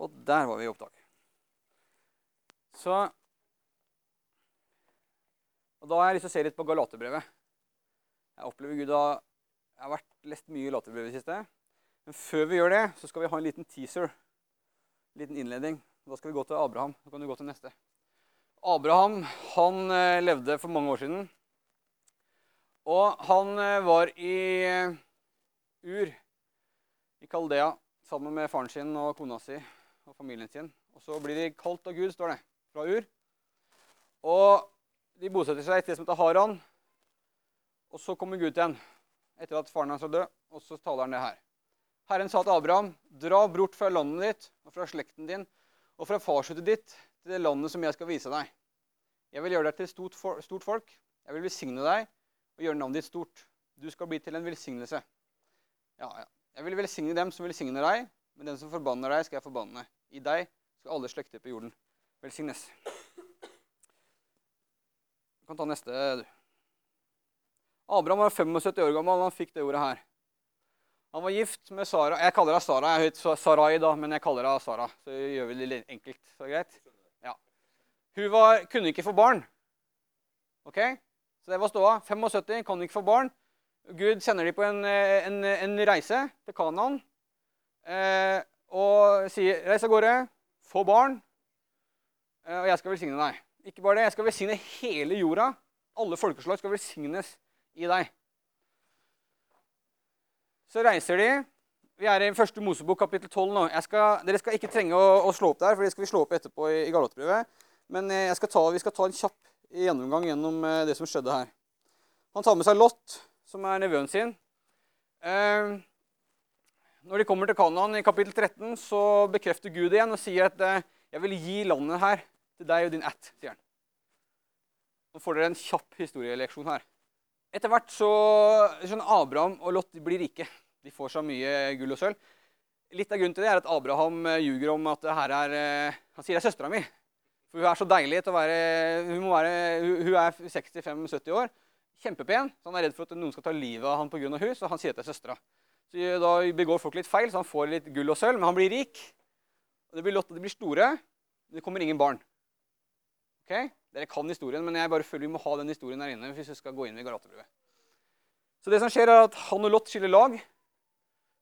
Og der var vi i opptak. Så Og da har jeg lyst til å se litt på Galaterbrevet. Jeg opplever Gud har Jeg har vært lest mye Galaterbrevet i det siste. Men før vi gjør det, så skal vi ha en liten teaser. En liten innledning. Da skal vi gå til Abraham. Så kan du gå til neste. Abraham han eh, levde for mange år siden. Og han eh, var i eh, Ur i Kaldea sammen med faren sin og kona si og familien sin. Og så blir de kalt av Gud, står det, fra Ur. Og de bosetter seg et sted som heter Haran. Og så kommer Gud til en etter at faren hans er død, og så taler han det her. Herren sa til Abraham, dra bort fra landet ditt og fra slekten din og fra farshuset ditt til det landet som jeg skal vise deg. Jeg vil gjøre deg til stort, stort, stort folk. Jeg vil velsigne deg og gjøre navnet ditt stort. Du skal bli til en velsignelse. Ja, ja. Jeg vil velsigne dem som velsigner deg, men den som forbanner deg, skal jeg forbanne. I deg skal alle slekter på jorden velsignes. Du kan ta neste, du. Abraham var 75 år gammel da han fikk det ordet her. Han var gift med Sara. Jeg kaller henne Sara. Jeg heter Sarai, da, men jeg kaller henne Sara. Så gjør vi det enkelt. Så greit? Ja. Hun var, kunne ikke få barn. Ok? Så det var ståa. 75, kan ikke få barn. Gud sender dem på en, en, en reise til Kanaan. Eh, og sier 'Reis av gårde, få barn, eh, og jeg skal velsigne deg'. Ikke bare det, jeg skal velsigne hele jorda. Alle folkeslag skal velsignes i deg. Så reiser de. Vi er i første Mosebok kapittel 12 nå. Skal, dere skal ikke trenge å, å, slå opp der, for det skal vi slå opp etterpå i, i Galatbrevet. Men eh, skal ta, vi skal ta en kjapp gjennomgang gjennom eh, det som skjedde her. Han tar med seg Lot, som er nevøen sin. Eh, når de kommer til Kanaan i kapittel 13, så bekrefter Gud igjen og sier at eh, 'jeg vil gi landet her til deg og din ætt', sier han. Nå får dere en kjapp historieleksjon her. Etter hvert så skjønner Abraham og Lot blir rike. De får så mye gull og sølv. Litt av grunnen til det er at Abraham eh, ljuger om at her er eh, Han sier det er søstera mi. For hun er så deilig til å være Hun, være, hun er 65-70 år. Kjempepen. Så han er redd for at noen skal ta livet av han pga. hun, så han sier at det er søstera. Så Da begår folk litt feil, så han får litt gull og sølv, men han blir rik. Og det blir Lot, de blir store. Men det kommer ingen barn. Ok? Dere kan historien, men jeg bare føler vi må ha den historien der inne. hvis vi skal gå inn i Galaterbrevet. Så det som skjer er at Han og Lot skiller lag.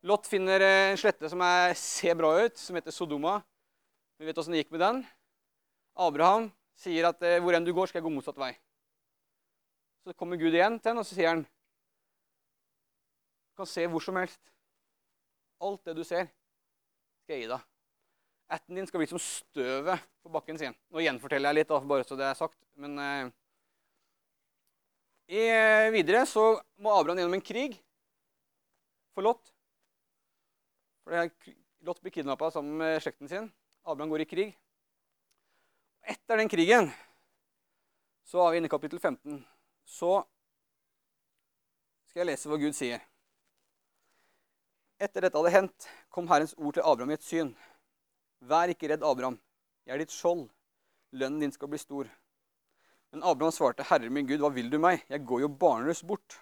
Lot finner en slette som er, ser bra ut, som heter Sodoma. Vi vet åssen det gikk med den. Abraham sier at eh, hvor enn du går, skal jeg gå motsatt vei. Så kommer Gud igjen til henne, og så sier han kan se hvor som helst. Alt det du ser, skal jeg gi deg. Ætten din skal bli som støvet på bakken sin. Nå gjenforteller jeg litt, bare så det er sagt. Men eh, i, eh, videre så må Abraham gjennom en krig for Lot. For Lot blir kidnappa sammen med slekten sin. Abraham går i krig. Etter den krigen så er vi inne i kapittel 15. Så skal jeg lese hva Gud sier. Etter dette hadde hendt, kom Herrens ord til Abraham i et syn. Vær ikke redd, Abraham. Jeg er ditt skjold. Lønnen din skal bli stor. Men Abraham svarte, Herre min Gud, hva vil du meg? Jeg går jo barnløs bort.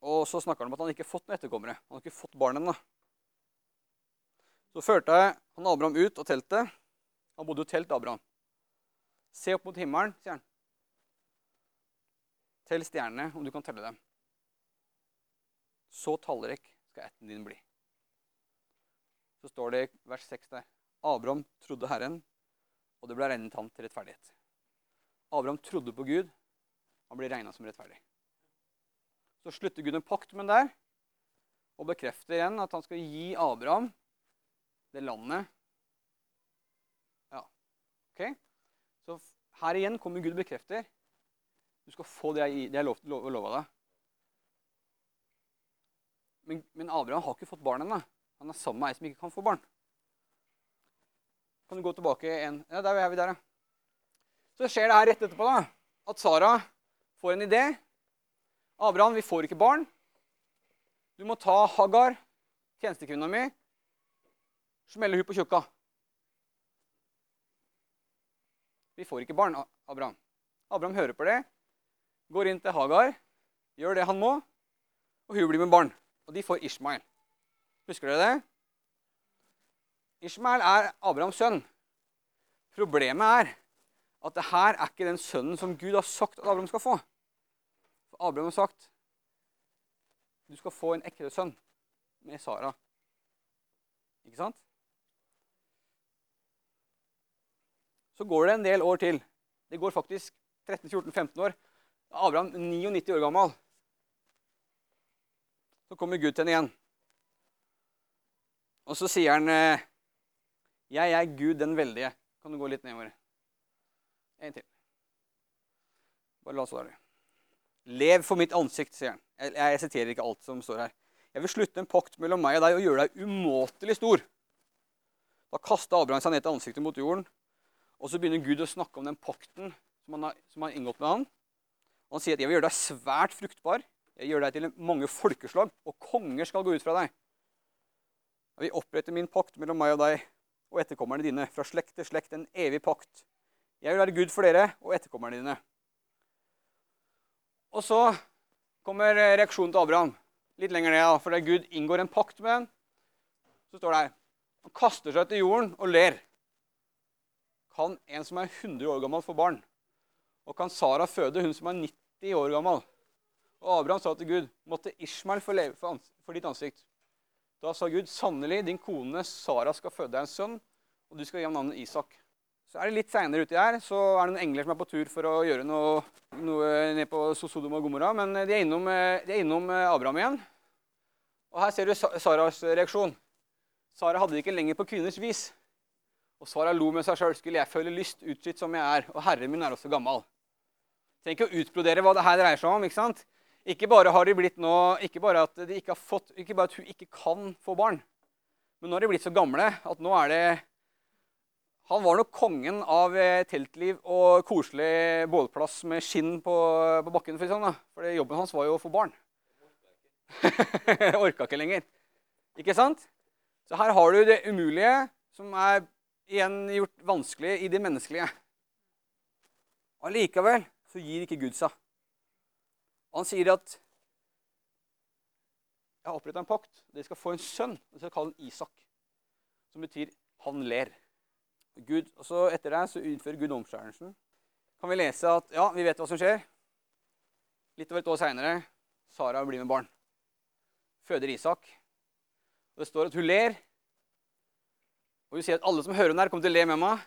Og så snakker han om at han ikke har fått noen etterkommere. Han har ikke fått barn ennå. Så førte han Abraham ut av teltet. Han bodde jo telt, Abraham. Se opp mot himmelen, sier han. Tell stjernene, om du kan telle dem. Så tallrik skal ætten din bli så står det i vers 6 der Abraham trodde Herren, og det ble regnet ham til rettferdighet. Abraham trodde på Gud. Han ble regna som rettferdig. Så slutter Gud en pakt med den der og bekrefter igjen at han skal gi Abraham det landet Ja, ok? Så her igjen kommer Gud og bekrefter. Du skal få det jeg, det lov, lov, lova deg. Men, men Abraham har ikke fått barn ennå. Han er sammen med ei som ikke kan få barn. Kan du gå tilbake en Ja, der er vi der, ja. Så skjer det her rett etterpå da, at Sara får en idé. Abraham, vi får ikke barn. Du må ta Hagar, tjenestekvinna mi, smelle hun på tjukka. Vi får ikke barn, Abraham. Abraham hører på det, går inn til Hagar, gjør det han må, og hun blir med barn. Og de får Ishmael. Husker dere det? Ishmael er Abrahams sønn. Problemet er at det her er ikke den sønnen som Gud har sagt at Abraham skal få. For Abraham har sagt du skal få en ekte sønn med Sara. Ikke sant? Så går det en del år til. Det går faktisk 13-14-15 år. Abraham 99 år gammel. Så kommer Gud til henne igjen. Og så sier han eh, 'Jeg er Gud den veldige'. Kan du gå litt nedover? En til. Bare la oss være. Lev for mitt ansikt, sier han. Jeg, jeg siterer ikke alt som står her. Jeg vil slutte en pakt mellom meg og deg og gjøre deg umåtelig stor. Da kasta Abraham seg ned til ansiktet mot jorden. Og så begynner Gud å snakke om den pakten som han har, som han har inngått med ham. Og han sier at 'jeg vil gjøre deg svært fruktbar'. Jeg gjør deg til mange folkeslag, og konger skal gå ut fra deg. Jeg vil opprette min pakt mellom meg og deg og etterkommerne dine, fra slekt til slekt, en evig pakt. Jeg vil være Gud for dere og etterkommerne dine. Og så kommer reaksjonen til Abraham. Litt lenger ned, for da Gud inngår en pakt med ham, så står det her Han kaster seg til jorden og ler. Kan en som er 100 år gammel, få barn? Og kan Sara føde, hun som er 90 år gammel? Og Abraham sa til Gud, måtte Ishmael få leve for, for ditt ansikt. Da sa Gud, sannelig, din kone Sara skal føde deg en sønn, og du skal gi ham navnet Isak. Så er det litt seinere uti her, så er det noen engler som er på tur for å gjøre noe, noe ned på Sodom og Gomorra. Men de er, innom, de er innom Abraham igjen. Og her ser du Saras reaksjon. Sara hadde det ikke lenger på kvinners vis. Og Sara lo med seg sjøl. Skulle jeg føle lyst, utslitt som jeg er, og herren min er også gammel. Tenk å utbrodere hva det her dreier seg om. ikke sant? Ikke bare har de blitt nå, ikke bare at de ikke har fått, ikke bare at hun ikke kan få barn, men nå har de blitt så gamle at nå er det Han var nok kongen av eh, teltliv og koselig bålplass med skinn på, på bakken. For, sånn, da. for jobben hans var jo å få barn. Orka ikke lenger. Ikke sant? Så her har du det umulige, som er igjen gjort vanskelig i det menneskelige. Allikevel så gir ikke Gud seg. Han sier at jeg har oppretta en pakt. Dere skal få en sønn. Dere skal kalle han Isak. Som betyr 'han ler'. Gud, og så Etter det så utfører Gud omskjærelsen. Kan vi lese at ja, vi vet hva som skjer. Litt over et år seinere Sara blir med barn. Føder Isak. Og Det står at hun ler. Og hun sier at alle som hører henne her, kommer til å le med meg.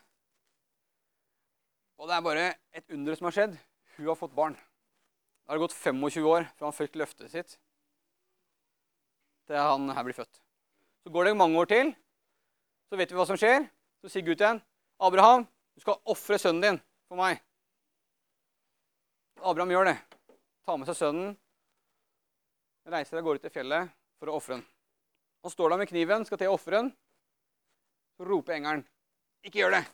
Og det er bare et under som har skjedd. Hun har fått barn. Det har gått 25 år fra han fikk løftet sitt, til han her blir født. Så går det mange år til. Så vet vi hva som skjer. Så sier Gud til ham, 'Abraham, du skal ofre sønnen din for meg.' Abraham gjør det. Tar med seg sønnen, reiser av gårde til fjellet for å ofre den. Han står der med kniven, skal til å ofre den. Så roper engelen, 'Ikke gjør det!'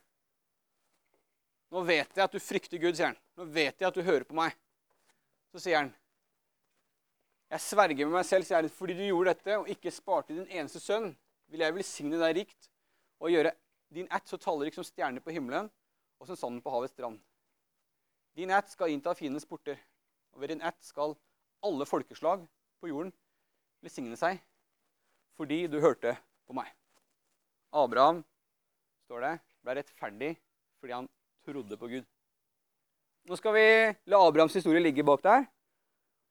Nå vet jeg at du frykter Gud, sier han. Nå vet jeg at du hører på meg. Så sier han, 'Jeg sverger med meg selv, sier han, fordi du gjorde dette og ikke sparte din eneste sønn, vil jeg velsigne deg rikt og gjøre din ett så tallrik som stjerner på himmelen og som sanden på havets strand.' Din ett skal innta fiendens porter, og ved din ett skal alle folkeslag på jorden velsigne seg fordi du hørte på meg. Abraham, står det, ble rettferdig fordi han trodde på Gud. Nå skal vi la Abrahams historie ligge bak der,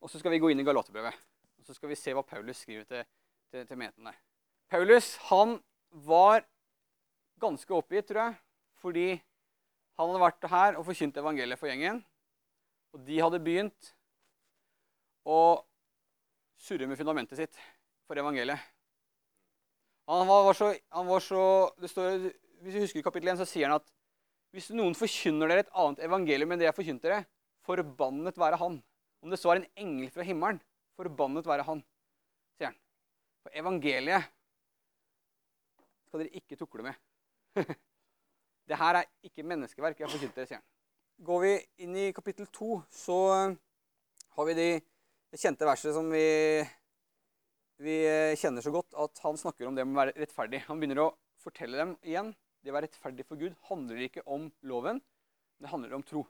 og så skal vi gå inn i Galaterbrevet. Og så skal vi se hva Paulus skriver til, til, til menigheten. Paulus han var ganske oppgitt, tror jeg, fordi han hadde vært her og forkynt evangeliet for gjengen. Og de hadde begynt å surre med fundamentet sitt for evangeliet. Han var, var så, han var så står, Hvis vi husker kapittel 1, så sier han at hvis noen forkynner dere et annet evangelium enn det jeg forkynte dere, forbannet være han. Om det så er en engel fra himmelen, forbannet være han, sier han. For evangeliet skal dere ikke tukle med. det her er ikke menneskeverk jeg forkynte dere, sier han. Går vi inn i kapittel to, så har vi de, kjente verset som vi, vi kjenner så godt, at han snakker om det med å være rettferdig. Han begynner å fortelle dem igjen det å være rettferdig for Gud handler ikke om loven, det handler om tro.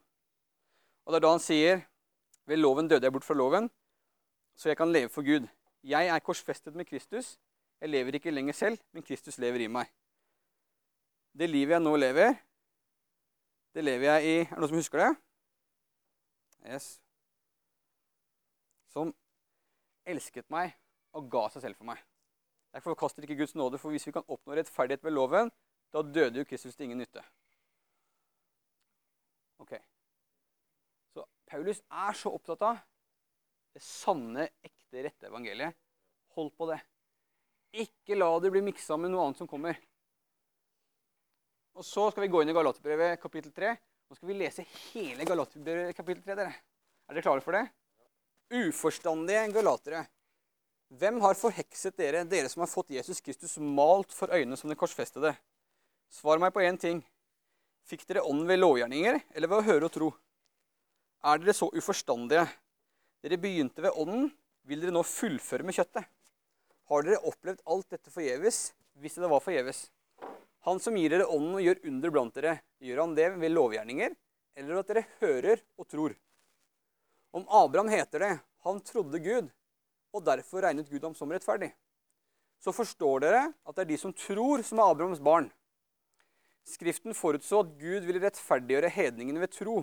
Og Det er da han sier ved loven døde jeg bort fra loven, så jeg kan leve for Gud. Jeg er korsfestet med Kristus. Jeg lever ikke lenger selv, men Kristus lever i meg. Det livet jeg nå lever, det lever jeg i Er det noen som husker det? Yes. Som elsket meg og ga seg selv for meg. Jeg forkaster ikke Guds nåde, for hvis vi kan oppnå rettferdighet ved loven, da døde jo Kristus til ingen nytte. Ok. Så Paulus er så opptatt av det sanne, ekte, rette evangeliet. Hold på det. Ikke la det bli miksa med noe annet som kommer. Og Så skal vi gå inn i Galaterbrevet kapittel 3. Nå skal vi lese hele Galaterbrevet kapittel 3. dere. Er dere klare for det? Uforstandige galatere. Hvem har forhekset dere, dere som har fått Jesus Kristus malt for øynene som den korsfestede? Svar meg på én ting. Fikk dere ånden ved lovgjerninger eller ved å høre og tro? Er dere så uforstandige? Dere begynte ved ånden. Vil dere nå fullføre med kjøttet? Har dere opplevd alt dette forgjeves, hvis det var forgjeves? Han som gir dere ånden og gjør under blant dere, gjør han det ved lovgjerninger, eller at dere hører og tror? Om Abraham heter det, han trodde Gud, og derfor regnet Gud ham som rettferdig. Så forstår dere at det er de som tror, som er Abrahams barn. Skriften forutså at Gud ville rettferdiggjøre hedningene ved tro,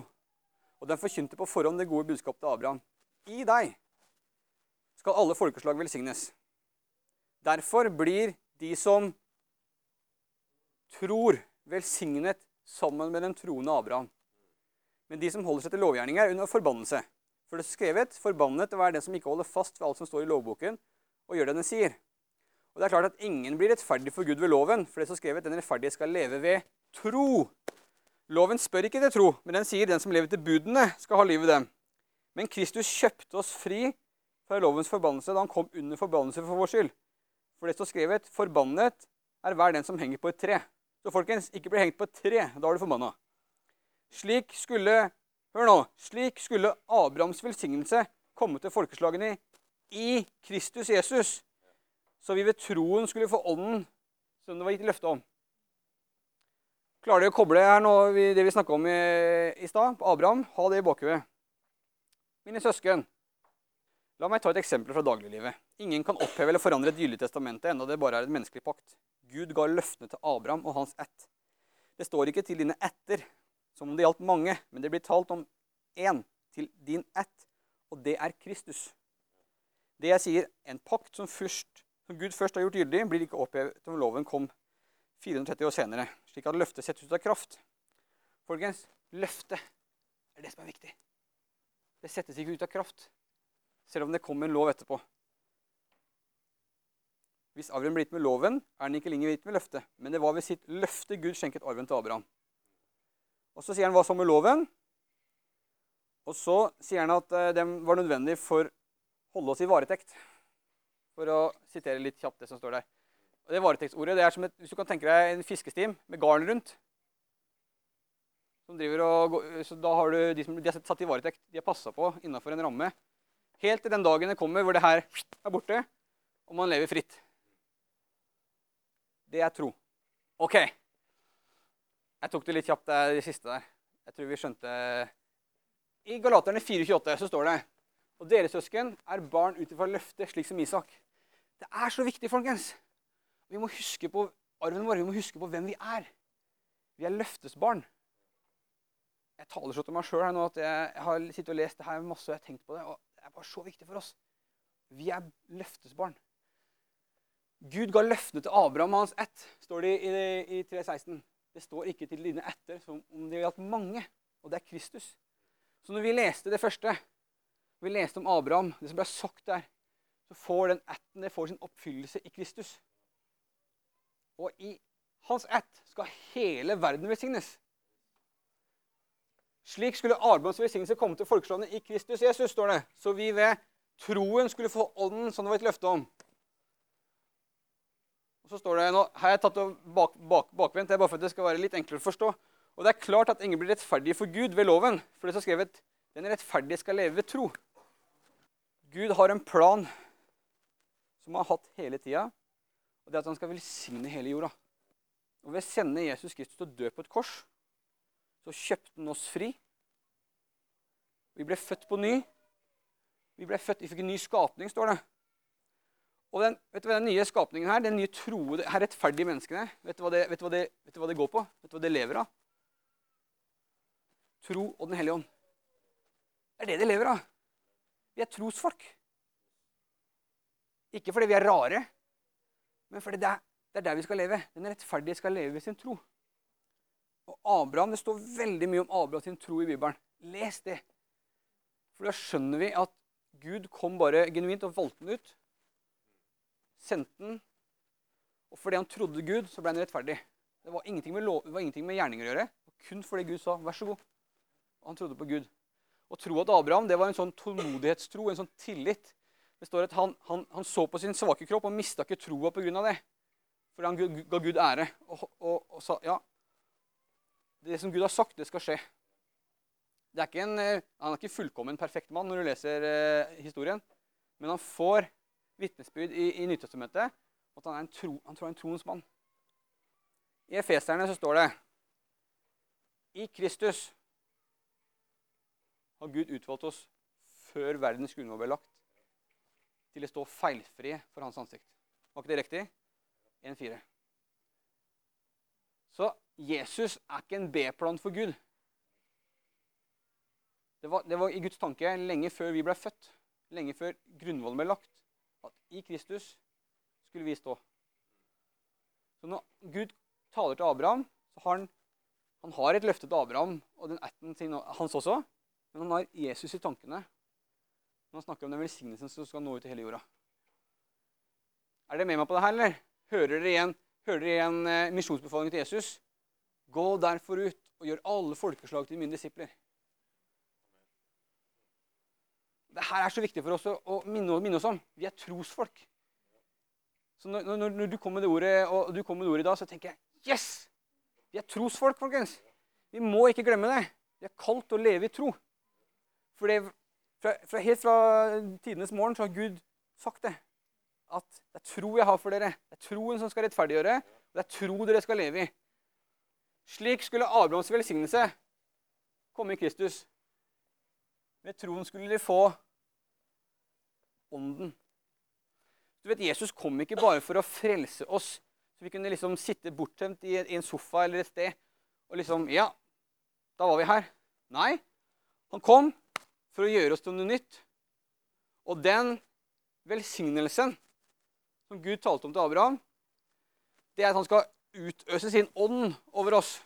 og den forkynte på forhånd det gode budskapet til Abraham. I deg skal alle folkeslag velsignes. Derfor blir de som tror, velsignet sammen med den troende Abraham. Men de som holder seg til lovgjerninger, er under forbannelse. For det er skrevet 'forbannet å være den som ikke holder fast ved alt som står i lovboken', og gjør det den sier. Og det er klart at ingen blir rettferdig for Gud ved loven, for det er skrevet 'den rettferdige skal leve ved tro'. Loven spør ikke til tro, men den sier 'den som lever til budene, skal ha liv i dem'. Men Kristus kjøpte oss fri fra lovens forbannelse da han kom under forbannelse for vår skyld. For det står skrevet 'forbannet er hver den som henger på et tre'. Så folkens, ikke bli hengt på et tre. Da er du forbanna. Slik skulle Hør nå. Slik skulle Abrahams velsignelse komme til folkeslagene i Kristus Jesus. Så vi ved troen skulle få ånden som det var gitt løfte om. Klarer dere å koble her nå det vi snakka om i, i stad, på Abraham? Ha det i bakhuet. Mine søsken, la meg ta et eksempel fra dagliglivet. Ingen kan oppheve eller forandre et gyldig testamente, enda det bare er et menneskelig pakt. Gud ga løftene til Abraham og hans ett. Det står ikke til dine etter, som om det gjaldt mange, men det blir talt om én til din ett, og det er Kristus. Det jeg sier, en pakt som, først, som Gud først har gjort gyldig, blir ikke opphevet om loven kom 430 år senere, slik at løftet settes ut av kraft. Folkens, løftet er det som er viktig. Det settes ikke ut av kraft, selv om det kommer en lov etterpå. Hvis arven blir gitt med loven, er den ikke lenger gitt med løftet. Men det var ved sitt løfte Gud skjenket arven til Abraham. Og Så sier han hva som med loven. Og så sier han at eh, den var nødvendig for å holde oss i varetekt. For å sitere litt kjapt det som står der. Og det Varetektsordet det er som et, hvis du kan tenke deg en fiskestim med garn rundt. Som og, så da har du De som de er satt i varetekt, de er passa på innafor en ramme. Helt til den dagen det kommer hvor det her er borte, og man lever fritt. Det er tro. OK. Jeg tok det litt kjapt, det siste der. Jeg tror vi skjønte I Galaterne 4,28 så står det Og dere søsken er barn ut ifra løftet, slik som Isak. Det er så viktig, folkens. Vi må huske på arven vår. Vi må huske på hvem vi er. Vi er løftesbarn. Jeg taler så til meg sjøl at jeg, jeg, har sittet og lest det her masse, og jeg har tenkt på det. og Det er bare så viktig for oss. Vi er løftesbarn. Gud ga løftene til Abraham og hans ett, står det i, i 3.16. Det står ikke til dine etter som om det gjaldt mange, og det er Kristus. Så når vi leste det første, vi leste om Abraham, det som ble sagt der, så får den ætten det får sin oppfyllelse i Kristus. Og i hans ett skal hele verden velsignes. Slik skulle Abrahams velsignelse komme til folkeslagene i Kristus Jesus, står det. Så vi ved troen skulle få ånden som det var et løfte om. Og så står det, nå har jeg tatt det bak, bak, bakvendt, det er bare for at det skal være litt enklere å forstå. Og det er klart at ingen blir rettferdige for Gud ved loven. For det står skrevet den rettferdige skal leve ved tro. Gud har en plan som han har hatt hele tida, og det er at han skal velsigne hele jorda. Og Ved å sende Jesus Kristus til å dø på et kors, så kjøpte han oss fri. Vi ble født på ny. Vi ble født, vi fikk en ny skapning, står det. Og den, vet du hva den nye skapningen her, den nye troede, her rettferdige menneskene, vet du, det, vet, du det, vet du hva det går på? Vet du hva det lever av? Tro og Den hellige ånd. Det er det det lever av. Vi er trosfolk. Ikke fordi vi er rare, men fordi det er, det er der vi skal leve. Den rettferdige skal leve ved sin tro. Og Abraham, Det står veldig mye om Abraham sin tro i Bibelen. Les det. For da skjønner vi at Gud kom bare genuint og valgte den ut. Sendte den. Og fordi han trodde Gud, så ble han rettferdig. Det var ingenting med, lov, det var ingenting med gjerninger å gjøre. Kun fordi Gud sa 'vær så god'. Han trodde på Gud. Å tro at Abraham det var en sånn tålmodighetstro, en sånn tillit. Det står at han, han, han så på sin svake kropp og mista ikke troa pga. det. Fordi han ga Gud ære og, og, og sa ja, det som Gud har sagt, det skal skje. Det er en, han er ikke fullkommen perfekt mann når du leser eh, historien. Men han får vitnesbyrd i, i Nytestamentet at han, er en tro, han tror han er en troens mann. I Efeserne så står det I Kristus har Gud utvalgt oss før verdens grunnlov ble lagt, til å stå feilfri for hans ansikt. Var ikke det riktig? 1-4. Så Jesus er ikke en B-plan for Gud. Det var, det var, i Guds tanke lenge før vi ble født, lenge før grunnvollen ble lagt, at i Kristus skulle vi stå. Så når Gud taler til Abraham, så har han, han har et løfte til Abraham og den ætten sin hans også, men han har Jesus i tankene når han snakker om den velsignelsen som skal nå ut til hele jorda. Er dere med meg på det her, eller? Hører dere igjen, hører igjen eh, misjonsbefalingen til Jesus? Gå derfor ut og gjør alle folkeslag til mine disipler. Dette er så viktig for oss å minne, minne oss om. Vi er trosfolk. Så når, når, når, du kommer med det ordet, og du kommer med det ordet i dag, så tenker jeg yes! Vi er trosfolk, folkens. Vi må ikke glemme det. Vi er kalt å leve i tro. For det, fra, fra, helt fra tidenes morgen så har Gud sagt det. At det er tro jeg har for dere. Det er troen som skal rettferdiggjøre. Og det er tro dere skal leve i. Slik skulle Abrahams velsignelse komme i Kristus. Med troen skulle de få ånden. Du vet, Jesus kom ikke bare for å frelse oss, så vi kunne liksom sitte bortgjemt i en sofa eller et sted og liksom Ja, da var vi her. Nei, han kom for å gjøre oss til noe nytt. Og den velsignelsen som Gud talte om til Abraham, det er at han skal utøse sin ånd over oss.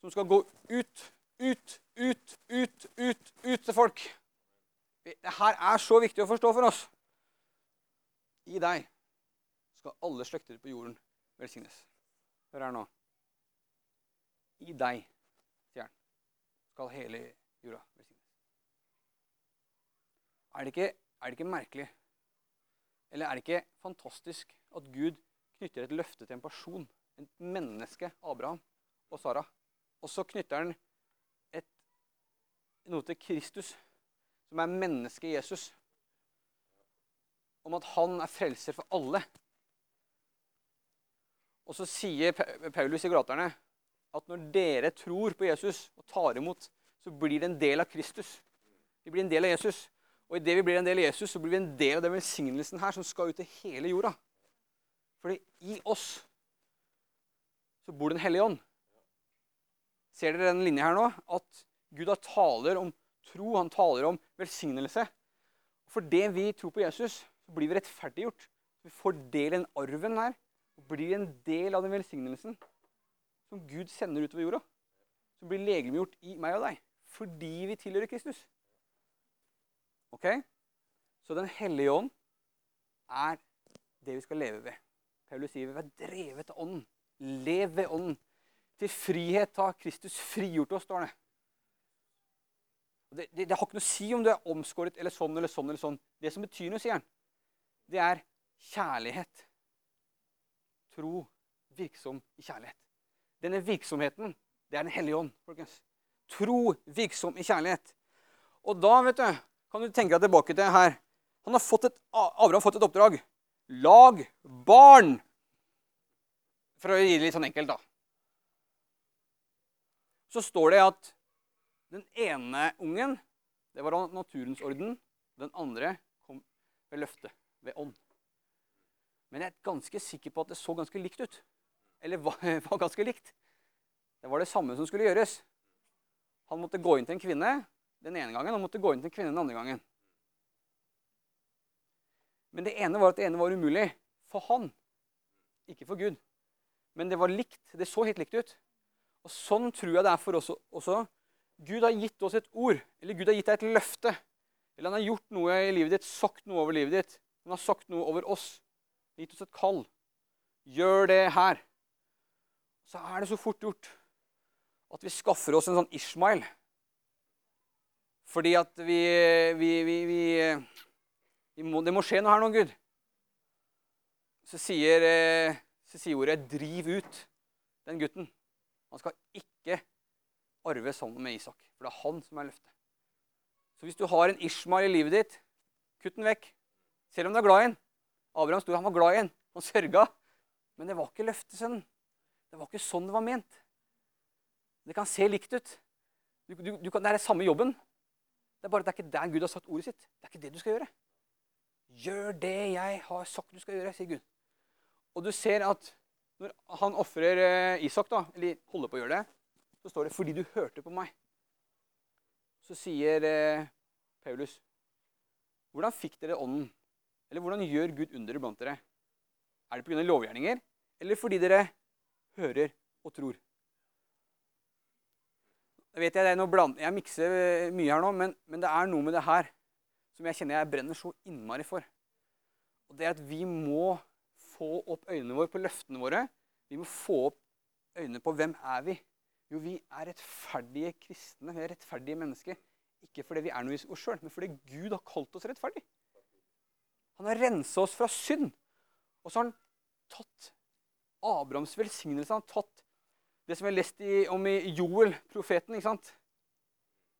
Som skal gå ut, ut, ut, ut, ut, ut til folk. Det her er så viktig å forstå for oss. I deg skal alle slekter på jorden velsignes. Hør her nå. I deg, sier han, skal hele jorda velsignes. Er det, ikke, er det ikke merkelig? Eller er det ikke fantastisk at Gud knytter et løfte til en person, et menneske, Abraham og Sara? Og så knytter han et, noe til Kristus, som er mennesket Jesus. Om at han er frelser for alle. Og så sier Paulus i Galaterne at når dere tror på Jesus og tar imot, så blir det en del av Kristus. Vi blir en del av Jesus. Og idet vi blir en del av Jesus, så blir vi en del av den velsignelsen her som skal ut til hele jorda. Fordi i oss så bor Den hellige ånd. Ser dere den linja her nå? At Gud har taler om tro, han taler om velsignelse. For det vi tror på Jesus, så blir vi rettferdiggjort. Vi får del i den arven her og blir en del av den velsignelsen som Gud sender utover jorda. Som blir legemgjort i meg og deg fordi vi tilhører Kristus. Ok? Så Den hellige ånd er det vi skal leve ved. Paulus sier vi er drevet av ånden. Lev ved ånden. Til frihet har Kristus frigjort oss, står det. Det, det. det, har ikke noe å si om du er omskåret eller sånn eller sånn. eller sånn. Det som betyr noe, sier han, det er kjærlighet. Tro virksom i kjærlighet. Denne virksomheten, det er Den hellige ånd. folkens. Tro virksom i kjærlighet. Og da, vet du kan du tenke deg tilbake til her. Han har fått et, Abraham har fått et oppdrag. Lag barn! For å gi det litt sånn enkelt, da. Så står det at den ene ungen, det var av naturens orden. Den andre kom ved løfte, ved ånd. Men jeg er ganske sikker på at det så ganske likt ut. Eller var, var ganske likt. Det var det samme som skulle gjøres. Han måtte gå inn til en kvinne den ene gangen, han måtte gå inn til en kvinne den andre gangen. Men det ene var at det ene var umulig for han, ikke for Gud. Men det var likt. Det så helt likt ut. Og Sånn tror jeg det er for oss også. Gud har gitt oss et ord, eller Gud har gitt deg et løfte. Eller han har gjort noe i livet ditt, sagt noe over livet ditt. Han har sagt noe over oss. Gitt oss et kall. Gjør det her. Så er det så fort gjort at vi skaffer oss en sånn Ishmael. Fordi at vi, vi, vi, vi må, Det må skje noe her nå, Gud. Så sier, eh, så sier ordet 'driv ut' den gutten. Han skal ikke arve sammen med Isak, for det er han som er løftet. Så hvis du har en Ishmael i livet ditt, kutt den vekk. Selv om du er glad i den. Abraham sto, han var glad i den. Han sørga. Men det var ikke løftesønnen. Det var ikke sånn det var ment. Det kan se likt ut. Du, du, du kan, det er samme jobben. Det er bare at det er ikke der Gud har sagt ordet sitt. Det er ikke det du skal gjøre. Gjør det jeg har sagt du skal gjøre, sier Gud. Og du ser at når han ofrer eh, Isak, da, eller holder på å gjøre det, så står det 'fordi du hørte på meg'. Så sier eh, Paulus, 'Hvordan fikk dere ånden?' Eller hvordan gjør Gud under blant dere? Er det pga. lovgjerninger, eller fordi dere hører og tror? Jeg vet jeg, det er noe bland, jeg mikser eh, mye her nå, men, men, det er noe med det her som jeg kjenner jeg brenner så innmari for. Og det er at vi må få opp øynene våre på løftene våre. Vi må få opp øynene på hvem er vi Jo, vi er rettferdige kristne. Vi er rettferdige mennesker. Ikke fordi vi er noe i oss sjøl, men fordi Gud har kalt oss rettferdig. Han har rensa oss fra synd. Og så har han tatt Abrahams velsignelse. Han har tatt det som vi har lest i, om i Joel, profeten. ikke sant?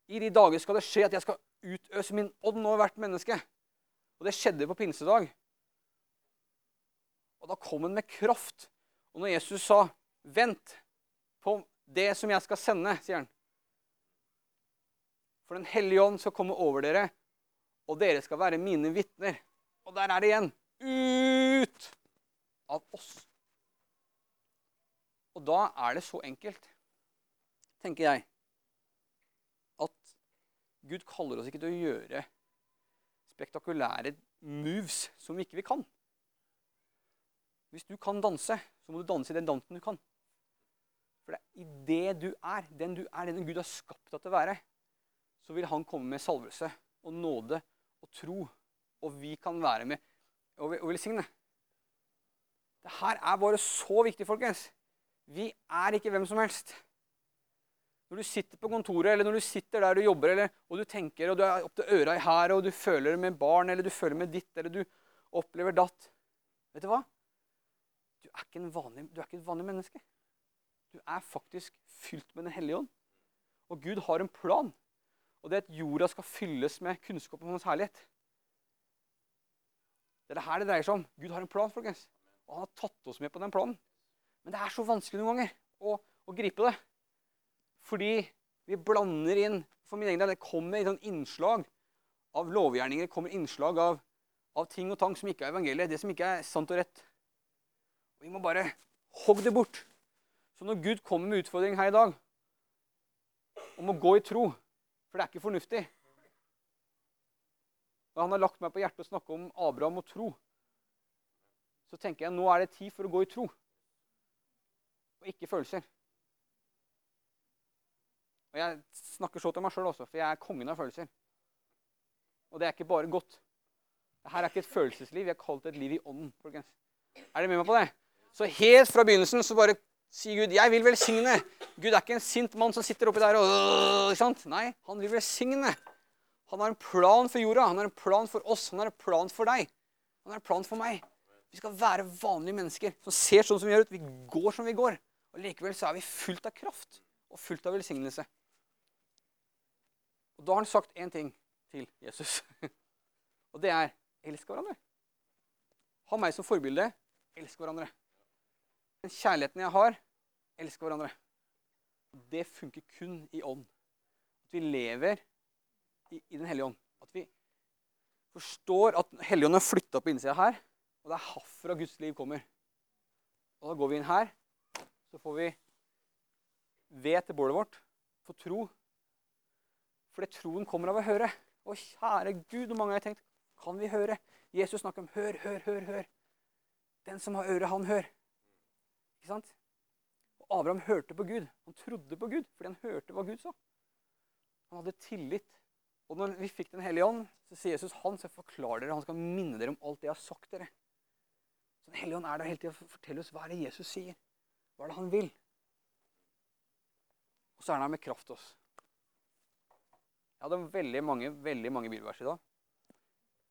I de dager skal det skje at jeg skal utøse min ånd over hvert menneske. Og det skjedde på pinsedag. Og da kom han med kraft. Og når Jesus sa 'Vent på det som jeg skal sende', sier han. For Den hellige ånd skal komme over dere, og dere skal være mine vitner. Og der er det igjen. Ut av oss. Og da er det så enkelt, tenker jeg, at Gud kaller oss ikke til å gjøre spektakulære moves som vi ikke vi kan. Hvis du kan danse, så må du danse i den dansen du kan. For det er i det du er, den du er, den Gud har skapt deg til å være, så vil han komme med salvelse og nåde og tro. Og vi kan være med og velsigne. Det her er bare så viktig, folkens. Vi er ikke hvem som helst. Når du sitter på kontoret eller når du sitter der du jobber, eller, og du tenker og du er opp til øra i her, og du føler med barn, eller du føler med ditt, eller du opplever datt Vet du hva? Du er ikke, vanlig, du er ikke et vanlig menneske. Du er faktisk fylt med Den hellige ånd. Og Gud har en plan. Og det er at jorda skal fylles med kunnskap om hans herlighet. Det er det her det dreier seg om. Gud har en plan, folkens. Og han har tatt oss med på den planen. Men det er så vanskelig noen ganger å, å gripe det. Fordi vi blander inn For min egen del, det kommer et innslag av lovgjerninger, det kommer innslag av, av, ting og tang som ikke er evangeliet. Det som ikke er sant og rett. Og Vi må bare hogge det bort. Så når Gud kommer med utfordring her i dag om å gå i tro For det er ikke fornuftig. Når han har lagt meg på hjertet å snakke om Abraham og tro. Så tenker jeg nå er det tid for å gå i tro og ikke følelser. Og Jeg snakker så til meg sjøl også, for jeg er kongen av følelser. Og det er ikke bare godt. Dette er ikke et følelsesliv. Vi har kalt det et liv i ånden. folkens. Er dere med meg på det? Så helt fra begynnelsen så bare sier Gud 'Jeg vil velsigne'. Gud er ikke en sint mann som sitter oppi der og ikke sant? Nei, han vil velsigne. Han har en plan for jorda, han har en plan for oss, han har en plan for deg. Han har en plan for meg. Vi skal være vanlige mennesker som ser sånn som vi gjør ut. Vi går som vi går. Og Likevel så er vi fullt av kraft og fullt av velsignelse. Og Da har han sagt én ting til Jesus. Og det er elsk hverandre. Ha meg som forbilde. Elsk hverandre. Den kjærligheten jeg har, elsk hverandre. Det funker kun i ånd. At vi lever i, i Den hellige ånd. At vi forstår at Hellige ånd er flytta på innsida her. Og det er herfra Guds liv kommer. Og da går vi inn her, så får vi ved til bålet vårt, få tro. Fordi troen kommer av å høre. Å, kjære Gud, hvor mange har jeg tenkt Kan vi høre? Jesus snakker om hør, hør, hør, hør. Den som har øre, han hør. Ikke sant? Og Abraham hørte på Gud. Han trodde på Gud fordi han hørte hva Gud sa. Han hadde tillit. Og når vi fikk Den hellige ånd, så sier Jesus han skal forklare dere, han skal minne dere om alt det jeg har sagt dere. Så Den hellige ånd er der hele tida og å fortelle oss hva det Jesus sier. Hva er det han vil? Og så er han her med kraft oss. Jeg hadde veldig mange veldig mange bibelvers i dag.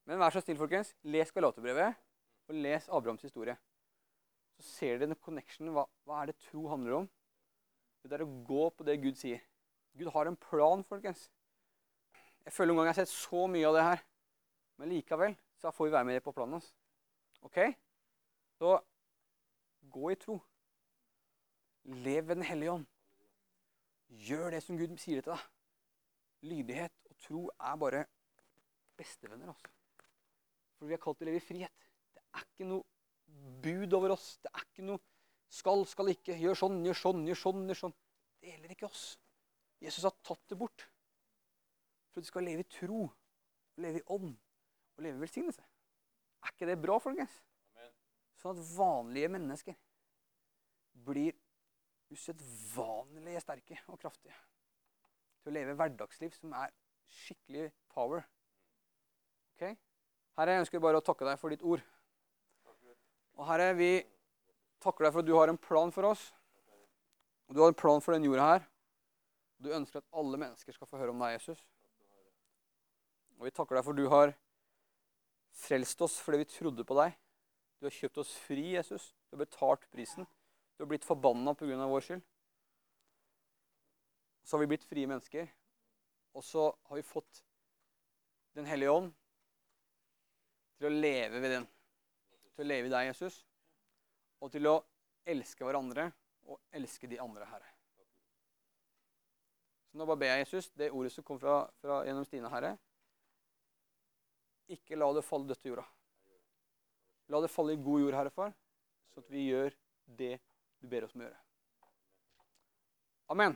Men vær så snill, folkens. Les Galaterbrevet, og les Abrahams historie. Så ser dere connection. Hva, hva er det tro handler om? Det er å gå på det Gud sier. Gud har en plan, folkens. Jeg føler noen ganger jeg har sett så mye av det her. Men likevel så får vi være med på planen hans. Ok? Så gå i tro. Lev ved Den hellige ånd. Gjør det som Gud sier til deg. Lydighet og tro er bare bestevenner. altså. For vi er kalt til å leve i frihet. Det er ikke noe bud over oss. Det er ikke noe skal, skal ikke, gjør sånn, gjør sånn, gjør sånn. gjør sånn. Det gjelder ikke oss. Jesus har tatt det bort. For at du skal leve i tro, leve i ånd og leve i velsignelse. Er ikke det bra, folkens? Sånn at vanlige mennesker blir usedvanlig sterke og kraftige til å leve hverdagsliv som er skikkelig power. Ok? Herre, jeg ønsker bare å takke deg for ditt ord. Og Herre, vi takker deg for at du har en plan for oss. Og du har en plan for den jorda her. Du ønsker at alle mennesker skal få høre om deg, Jesus. Og vi takker deg for at du har frelst oss fordi vi trodde på deg. Du har kjøpt oss fri, Jesus. Du har betalt prisen. Du har blitt forbanna pga. vår skyld. Så har vi blitt frie mennesker. Og så har vi fått Den hellige ånd til å leve ved den. Til å leve i deg, Jesus. Og til å elske hverandre og elske de andre, Herre. Så nå bare ber jeg Jesus, det ordet som kom fra, fra gjennom Stine, Herre Ikke la det falle dødt til jorda. La det falle i god jord, Herre Far, så at vi gjør det du ber oss om å gjøre. Amen.